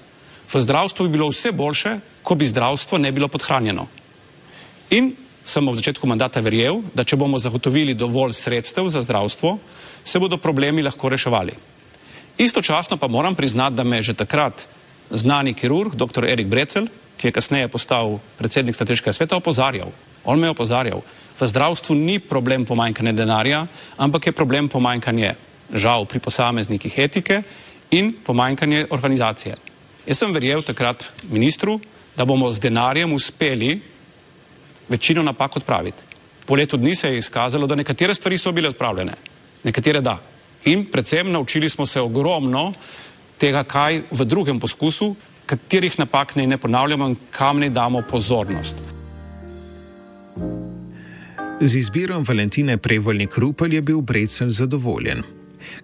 V zdravstvu bi bilo vse boljše, ko bi zdravstvo ne bilo podhranjeno. In sem v začetku mandata verjel, da če bomo zagotovili dovolj sredstev za zdravstvo, se bodo problemi lahko reševali. Istočasno pa moram priznati, da me je že takrat znani kirurg, dr. Erik Brecel, ki je kasneje postal predsednik strateškega sveta, opozarjal. On me je opozarjal. V zdravstvu ni problem pomanjkanja denarja, ampak je problem pomanjkanje, žal, pri posameznikih etike in pomanjkanje organizacije. Jaz sem verjel takrat ministru, da bomo z denarjem uspeli večino napak odpraviti. Po letu dni se je izkazalo, da nekatere stvari so bile odpravljene, nekatere da. In predvsem naučili smo se ogromno tega, kaj v drugem poskusu, katerih napak naj ne ponavljamo in kam naj damo pozornost. Z izbiro Valentine Prevoljnik Rupel je bil Brecel zadovoljen.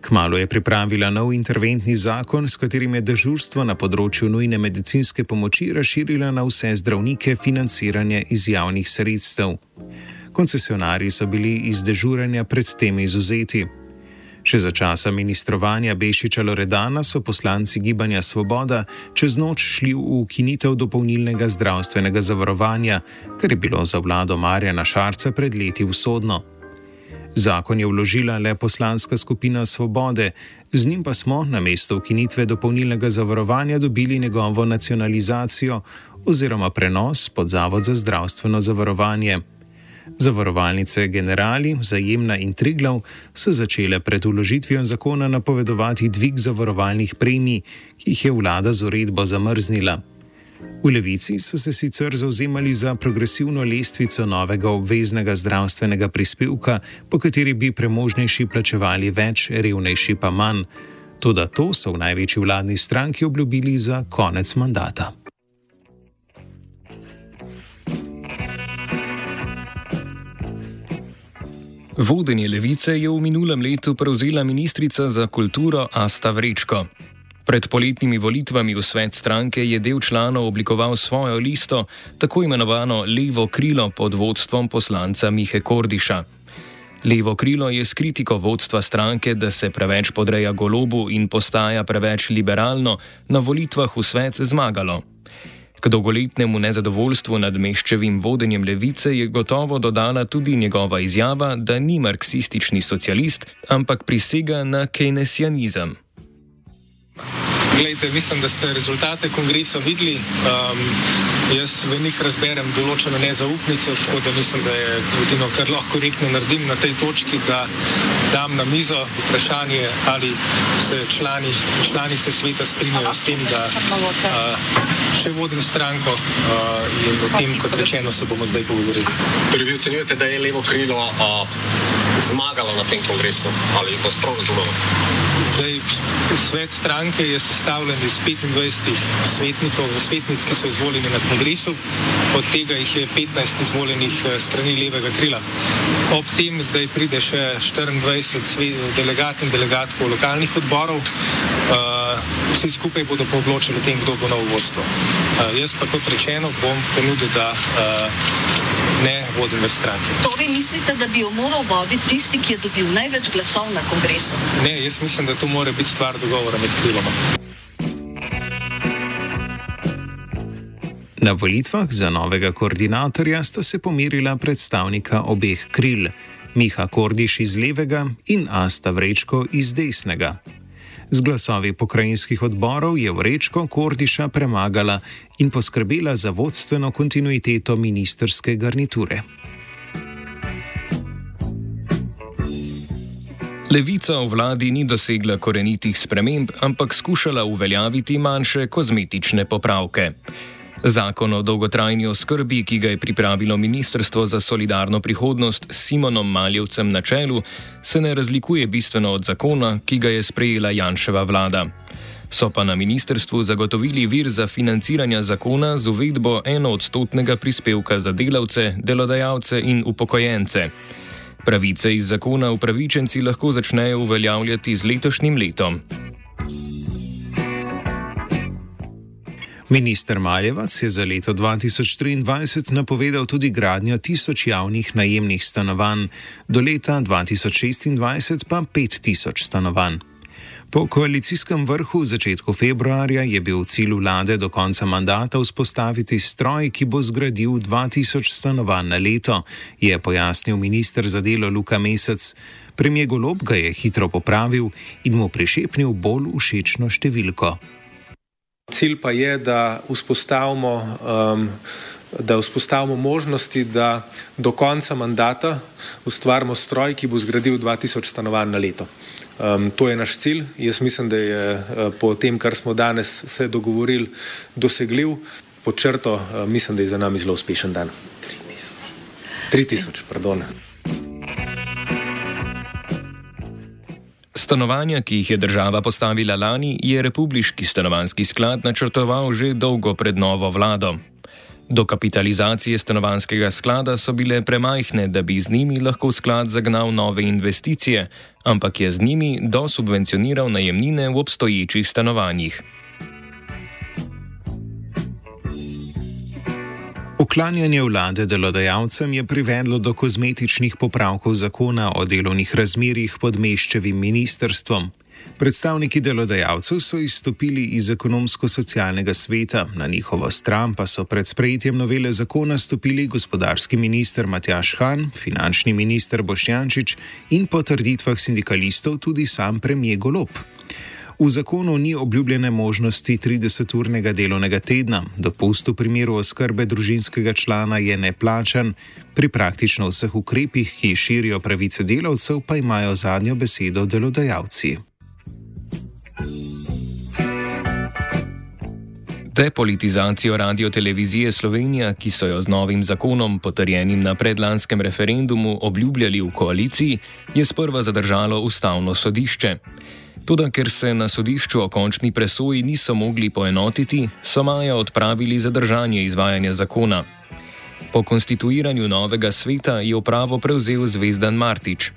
Kmalo je pripravila nov interventni zakon, s katerim je dežurstvo na področju nujne medicinske pomoči razširila na vse zdravnike financiranje iz javnih sredstev. Koncesionari so bili iz dežuranja predtem izuzeti. Še za časa ministrovanja Bešiča Loredana so poslanci Gibanja Svoboda čez noč šli v ukinitev dopolnilnega zdravstvenega zavarovanja, kar je bilo za vlado Marjana Šarca pred leti usodno. Zakon je vložila le poslanska skupina Svobode, z njim pa smo na mesto ukinitve dopolnilnega zavarovanja dobili njegovo nacionalizacijo oziroma prenos pod Zavod za zdravstveno zavarovanje. Zavarovalnice Generali, Zajemna in Triglav so začele pred uložitvijo zakona napovedovati dvig zavarovalnih premij, ki jih je vlada z uredbo zamrznila. V levici so se sicer zauzemali za progresivno lestvico novega obveznega zdravstvenega prispevka, po kateri bi premožnejši plačevali več, revnejši pa manj. Toda to so v največji vladni stranki obljubili za konec mandata. Vodenje levice je v minulem letu prevzela ministrica za kulturo Asta Vrečko. Pred poletnimi volitvami v svet stranke je del članov oblikoval svojo listo, tako imenovano Levo krilo pod vodstvom poslanca Mihe Kordiša. Levo krilo je s kritiko vodstva stranke, da se preveč podreja golobu in postaja preveč liberalno, na volitvah v svet zmagalo. K dolgoletnemu nezadovoljstvu nad meščevim vodenjem levice je gotovo dodala tudi njegova izjava, da ni marksistični socialist, ampak prisega na keynesianizem. Glejte, mislim, da ste rezultate kongresa videli. Um, jaz v njih razberem določeno nezaupnico, tako da mislim, da je edino, kar lahko korektno naredim na tej točki, da dam na mizo vprašanje, ali se člani, članice sveta strinjajo s tem, da uh, še vodim stranko uh, in o tem, kot rečeno, se bomo zdaj pogovorili. Torej, vi ocenjujete, da je levo krilo uh, zmagalo na tem kongresu ali ostro razumelo? Zdaj, svet stranke je sestavljen iz 25 svetnikov, svetnic, ki so izvoljeni na kongresu, od tega jih je 15 izvoljenih eh, strani levega krila. Ob tem zdaj pride še 24 delegat in delegatkov lokalnih odborov. Uh, vsi skupaj bodo pa odločili o tem, kdo bo novo vodstvo. Uh, jaz pa kot rečeno bom ponudil, da ne vodim več stranke. Torej mislite, da bi jo moral voditi tisti, ki je dobil največ glasov na kongresu? Ne, jaz mislim, da to mora biti stvar dogovora med kriloma. Na volitvah za novega koordinatorja sta se pomirila predstavnika obeh kril. Miha Kordiš iz levega in Asta Vrečko iz desnega. Z glasovi pokrajinskih odborov je Vrečko Kordiša premagala in poskrbela za vodstveno kontinuiteto ministerske garniture. Levica v vladi ni dosegla korenitih sprememb, ampak skušala uveljaviti manjše kozmetične popravke. Zakon o dolgotrajni oskrbi, ki ga je pripravilo Ministrstvo za solidarno prihodnost s Simonom Maljevcem na čelu, se ne razlikuje bistveno od zakona, ki ga je sprejela Janševa vlada. So pa na ministrstvu zagotovili vir za financiranje zakona z uvedbo enoodstotnega prispevka za delavce, delodajalce in upokojence. Pravice iz zakona upravičenci lahko začnejo uveljavljati z letošnjim letom. Minister Maljevac je za leto 2023 napovedal tudi gradnjo tisoč javnih najemnih stanovanj, do leta 2026 pa pet tisoč stanovanj. Po koalicijskem vrhu v začetku februarja je bil cilj vlade do konca mandata vzpostaviti stroj, ki bo zgradil 2000 stanovanj na leto, je pojasnil minister za delo Luka Mesec. Premijer Golob ga je hitro popravil in mu prišepnil bolj všečno številko. Cilj pa je, da vzpostavimo, um, da vzpostavimo možnosti, da do konca mandata ustvarimo stroj, ki bo zgradil 2000 stanovanj na leto. Um, to je naš cilj. Jaz mislim, da je uh, po tem, kar smo danes se dogovorili, dosegljiv. Po črto uh, mislim, da je za nami zelo uspešen dan. 3000, pardon. Stanovanja, ki jih je država postavila lani, je Republiški stanovanski sklad načrtoval že dolgo pred novo vlado. Dokapitalizacije stanovanskega sklada so bile premajhne, da bi z njimi lahko sklad zagnal nove investicije, ampak je z njimi dosubvencioniral najemnine v obstoječih stanovanjih. Uklanjanje vlade delodajalcem je privedlo do kozmetičnih popravkov zakona o delovnih razmerjih pod meščevim ministrstvom. Predstavniki delodajalcev so izstopili iz ekonomsko-socialnega sveta, na njihovo stran pa so pred sprejetjem novele zakona stopili gospodarski minister Matjaš Han, finančni minister Bošnjančič in po trditvah sindikalistov tudi sam premije Golop. V zakonu ni obljubljene možnosti 30-urnega delovnega tedna, dopust v primeru oskrbe družinskega člana je neplačan, pri praktično vseh ukrepih, ki širijo pravice delavcev, pa imajo zadnjo besedo delodajalci. Depolitizacijo radio-televizije Slovenija, ki so jo z novim zakonom, potrjenim na predlanskem referendumu, obljubljali v koaliciji, je sprva zadržalo ustavno sodišče. Tudi ker se na sodišču o končni presoji niso mogli poenotiti, so maja odpravili zadržanje izvajanja zakona. Po konstituiranju novega sveta je upravo prevzel Zvezdan Martič.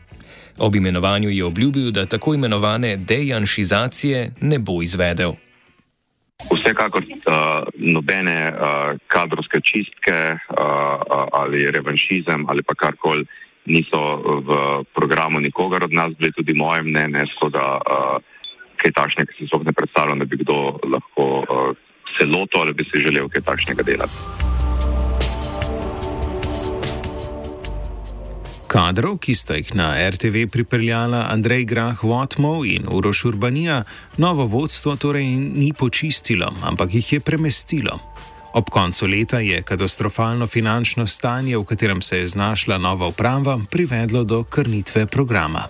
Ob imenovanju je obljubil, da tako imenovane dejanšizacije ne bo izvedel. Vsekakor uh, nobene uh, kadrovske čistke uh, ali revanšizem ali pa karkoli niso v programu nikogar od nas, bili tudi moje mnenje, tako da uh, kaj takšnega si sploh ne predstavljam, da bi kdo lahko uh, se lotil ali bi si želel kaj takšnega delati. Kadrov, ki sta jih na RTV pripeljala Andrej Grah Votmov in Uroš Urbanija, novo vodstvo torej ni počistilo, ampak jih je premestilo. Ob koncu leta je katastrofalno finančno stanje, v katerem se je znašla nova uprava, privedlo do krnitve programa.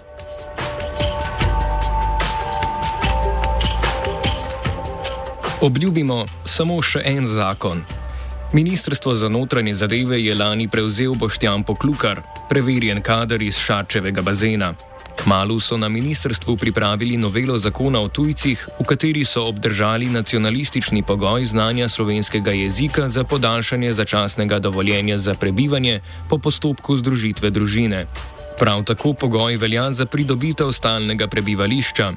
Obljubimo samo še en zakon. Ministrstvo za notranje zadeve je lani prevzel Boštjan Poklukar, preverjen kader iz Šarčevega bazena. Kmalu so na ministrstvu pripravili novelo zakona o tujcih, v kateri so obdržali nacionalistični pogoj znanja slovenskega jezika za podaljšanje začasnega dovoljenja za prebivanje po postopku združitve družine. Prav tako pogoj velja za pridobitev stalnega prebivališča.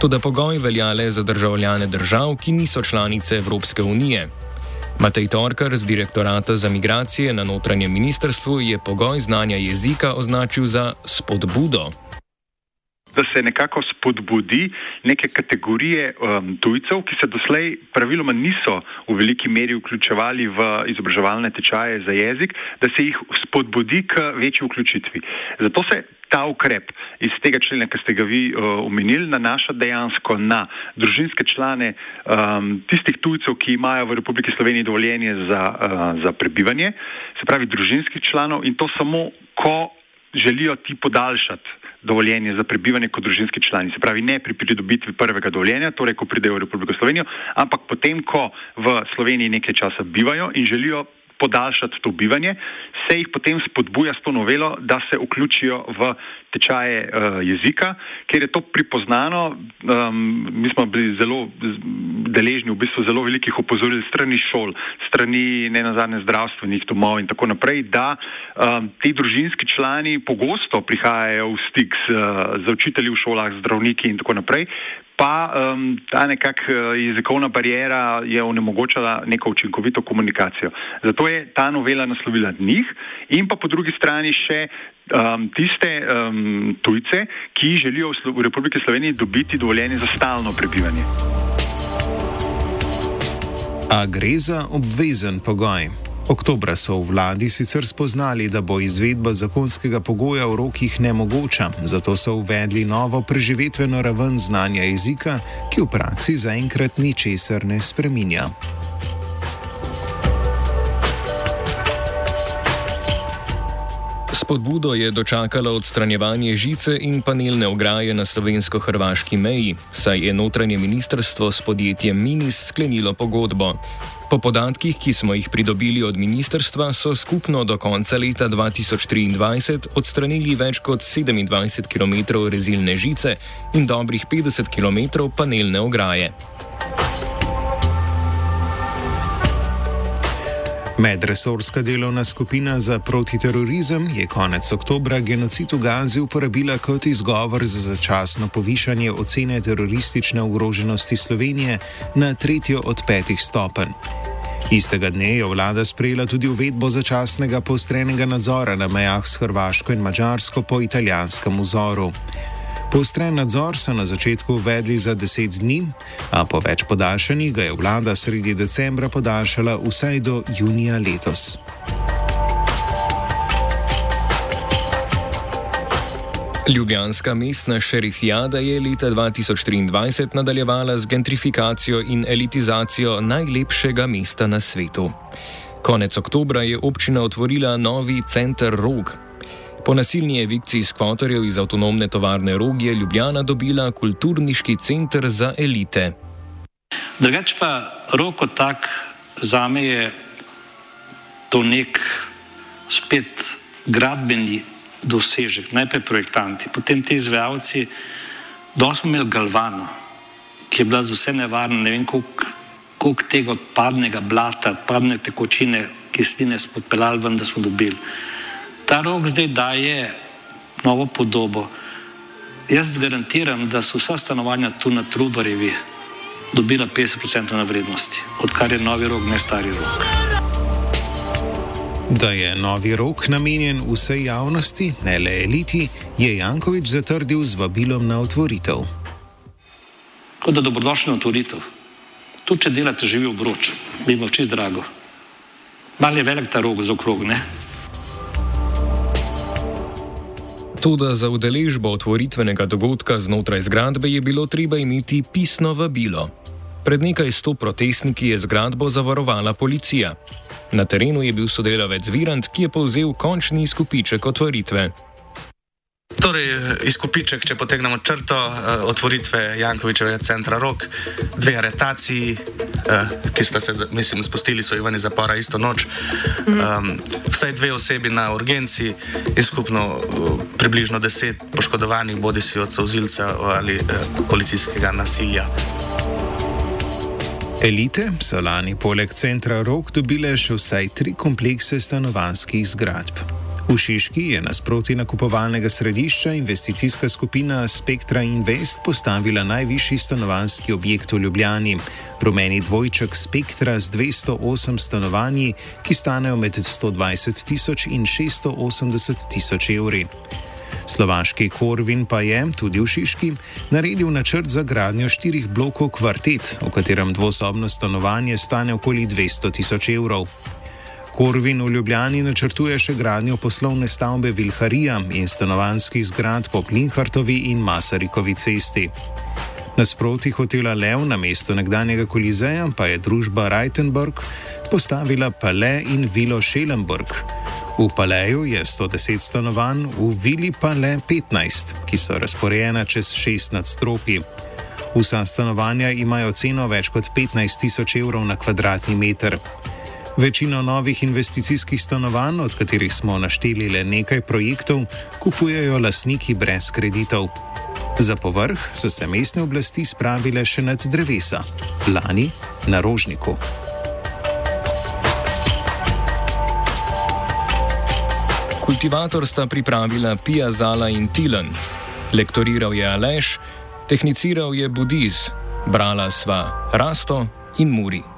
Toda pogoj velja le za državljane držav, ki niso članice Evropske unije. Matej Torkar z direktorata za migracije na notranjem ministrstvu je pogoj znanja jezika označil za spodbudo. Da se nekako spodbudi neke kategorije um, tujcev, ki se doslej praviloma niso v veliki meri vključevali v izobraževalne tečaje za jezik, da se jih spodbudi k večji vključitvi. Zato se ta ukrep iz tega člena, ki ste ga vi uh, omenili, nanaša dejansko na družinske člane um, tistih tujcev, ki imajo v Republiki Sloveniji dovoljenje za, uh, za prebivanje, se pravi družinskih članov in to samo, ko želijo ti podaljšati dovoljenje za prebivanje kot družinski člani. Se pravi, ne pri pridobitvi prvega dovoljenja, torej ko pridejo v Republiko Slovenijo, ampak potem, ko v Sloveniji nekaj časa bivajo in želijo podaljšati to bivanje, se jih potem spodbuja s to novelo, da se vključijo v tečaje uh, jezika, ker je to pripoznano. Um, mi smo bili zelo deležni v bistvu zelo velikih opozoril strani šol, strani ne nazadnje zdravstvenih domov in tako naprej, da um, ti družinski člani pogosto prihajajo v stik z, z učitelji v šolah, zdravniki in tako naprej, pa um, ta nekakšna jezikovna barijera je onemogočala neko učinkovito komunikacijo. Zato je ta novela naslovila njih in pa po drugi strani še um, tiste um, tujce, ki želijo v Republiki Sloveniji dobiti dovoljenje za stalno prebivanje. A gre za obvezen pogoj. Oktobra so v vladi sicer spoznali, da bo izvedba zakonskega pogoja v rokih nemogoča, zato so uvedli novo preživetveno raven znanja jezika, ki v praksi zaenkrat ničesar ne spreminja. Spodbudo je dočakalo odstranjevanje žice in panelne ograje na slovensko-hrvaški meji, saj je notranje ministrstvo s podjetjem Minis sklenilo pogodbo. Po podatkih, ki smo jih pridobili od ministrstva, so skupno do konca leta 2023 odstranili več kot 27 km rezilne žice in dobrih 50 km panelne ograje. Medresorska delovna skupina za protiterorizem je konec oktobra genocid v Gazi uporabila kot izgovor za začasno povišanje ocene teroristične ogroženosti Slovenije na tretjo od petih stopenj. Istega dne je vlada sprejela tudi uvedbo začasnega postrenega nadzora na mejah s Hrvaško in Mačarsko po italijanskem vzoru. Postren nadzor so na začetku uvedli za 10 dni, a po več podaljšanjih ga je vlada sredi decembra podaljšala vsaj do junija letos. Ljubljanska mestna šerifijada je leta 2023 nadaljevala z gentrifikacijo in elitizacijo najlepšega mesta na svetu. Konec oktobra je občina otvorila novi center Rog, Po nasilni evikciji skvotorjev iz avtonomne tovarne Rog je Ljubljana dobila kulturniški center za elite. Drugač pa rok kot tak za me je to nek spet gradbeni dosežek, najprej projektanti, potem ti izvajalci. Dol smo imeli galvano, ki je bila za vse nevarna, ne vem koliko tega odpadnega blata, odpadne tekočine, kisline smo odpeljali ven, da smo dobili. Ta rok zdaj daje novo podobo. Jaz garantiram, da so vsa stanovanja tu na Trubarjevi dobila 50% na vrednosti, odkar je novi rok, ne stari rok. Da je novi rok namenjen vsej javnosti, ne le eliti, je Jankovič zatrdil z vabilom na otvoritev. Kot da dobrodošli na otvoritev. Tu, če delate, živi v broč, bi bilo čist drago. Mal je velik ta rok za okrog, ne? Tudi za udeležbo otvoritvenega dogodka znotraj zgradbe je bilo treba imeti pisno vabilo. Pred nekaj sto protestniki je zgradbo zavarovala policija. Na terenu je bil sodelavec Virant, ki je povzel končni izkupiček otvoritve. Torej, izkupiček, če potegnemo črto uh, otvoritve Jankovičevega centra Rok, dve aretaciji, uh, ki sta se, mislim, spustili so Ivani zapora isto noč, um, vsaj dve osebi na urgenci in skupno uh, približno deset poškodovanih, bodi si od sozilca ali uh, policijskega nasilja. Elite so lani poleg centra Rok dobile še vsaj tri komplekse stanovanjskih zgradb. V Šiški je nasproti nakupovalnega središča investicijska skupina Spektra Invest postavila najvišji stanovanski objekt v Ljubljani, rumeni dvojček Spektra z 208 stanovanji, ki stanejo med 120 tisoč in 680 tisoč evri. Slovaški Korvin pa je, tudi v Šiški, naredil načrt za gradnjo štirih blokov kvartet, v katerem dvosobno stanovanje stane okoli 200 tisoč evrov. Korvin v Ljubljani načrtuje še gradnjo poslovne stavbe Vilharija in stanovanskih zgrad po Plinhartovi in Masarikovi cesti. Nasproti hotela Lev na mestu nekdanjega Kolizeja pa je družba Reitenburg postavila Pale in Vilo Šelenburg. V Paleju je 110 stanovanj, v Vili pa le 15, ki so razporejena čez 6 nadstropji. Vsa stanovanja imajo ceno več kot 15 tisoč evrov na kvadratni meter. Večino novih investicijskih stanovanj, od katerih smo našteli le nekaj projektov, kupujejo lasniki brez kreditov. Za povrh so se mestne oblasti spravile še nad drevesa, lani na rožniku. Kultivator sta pripravila Pija Zala in Tilan. Lektoriral je Aleš, tehniciral je Budiz, brala sva Rasto in Muri.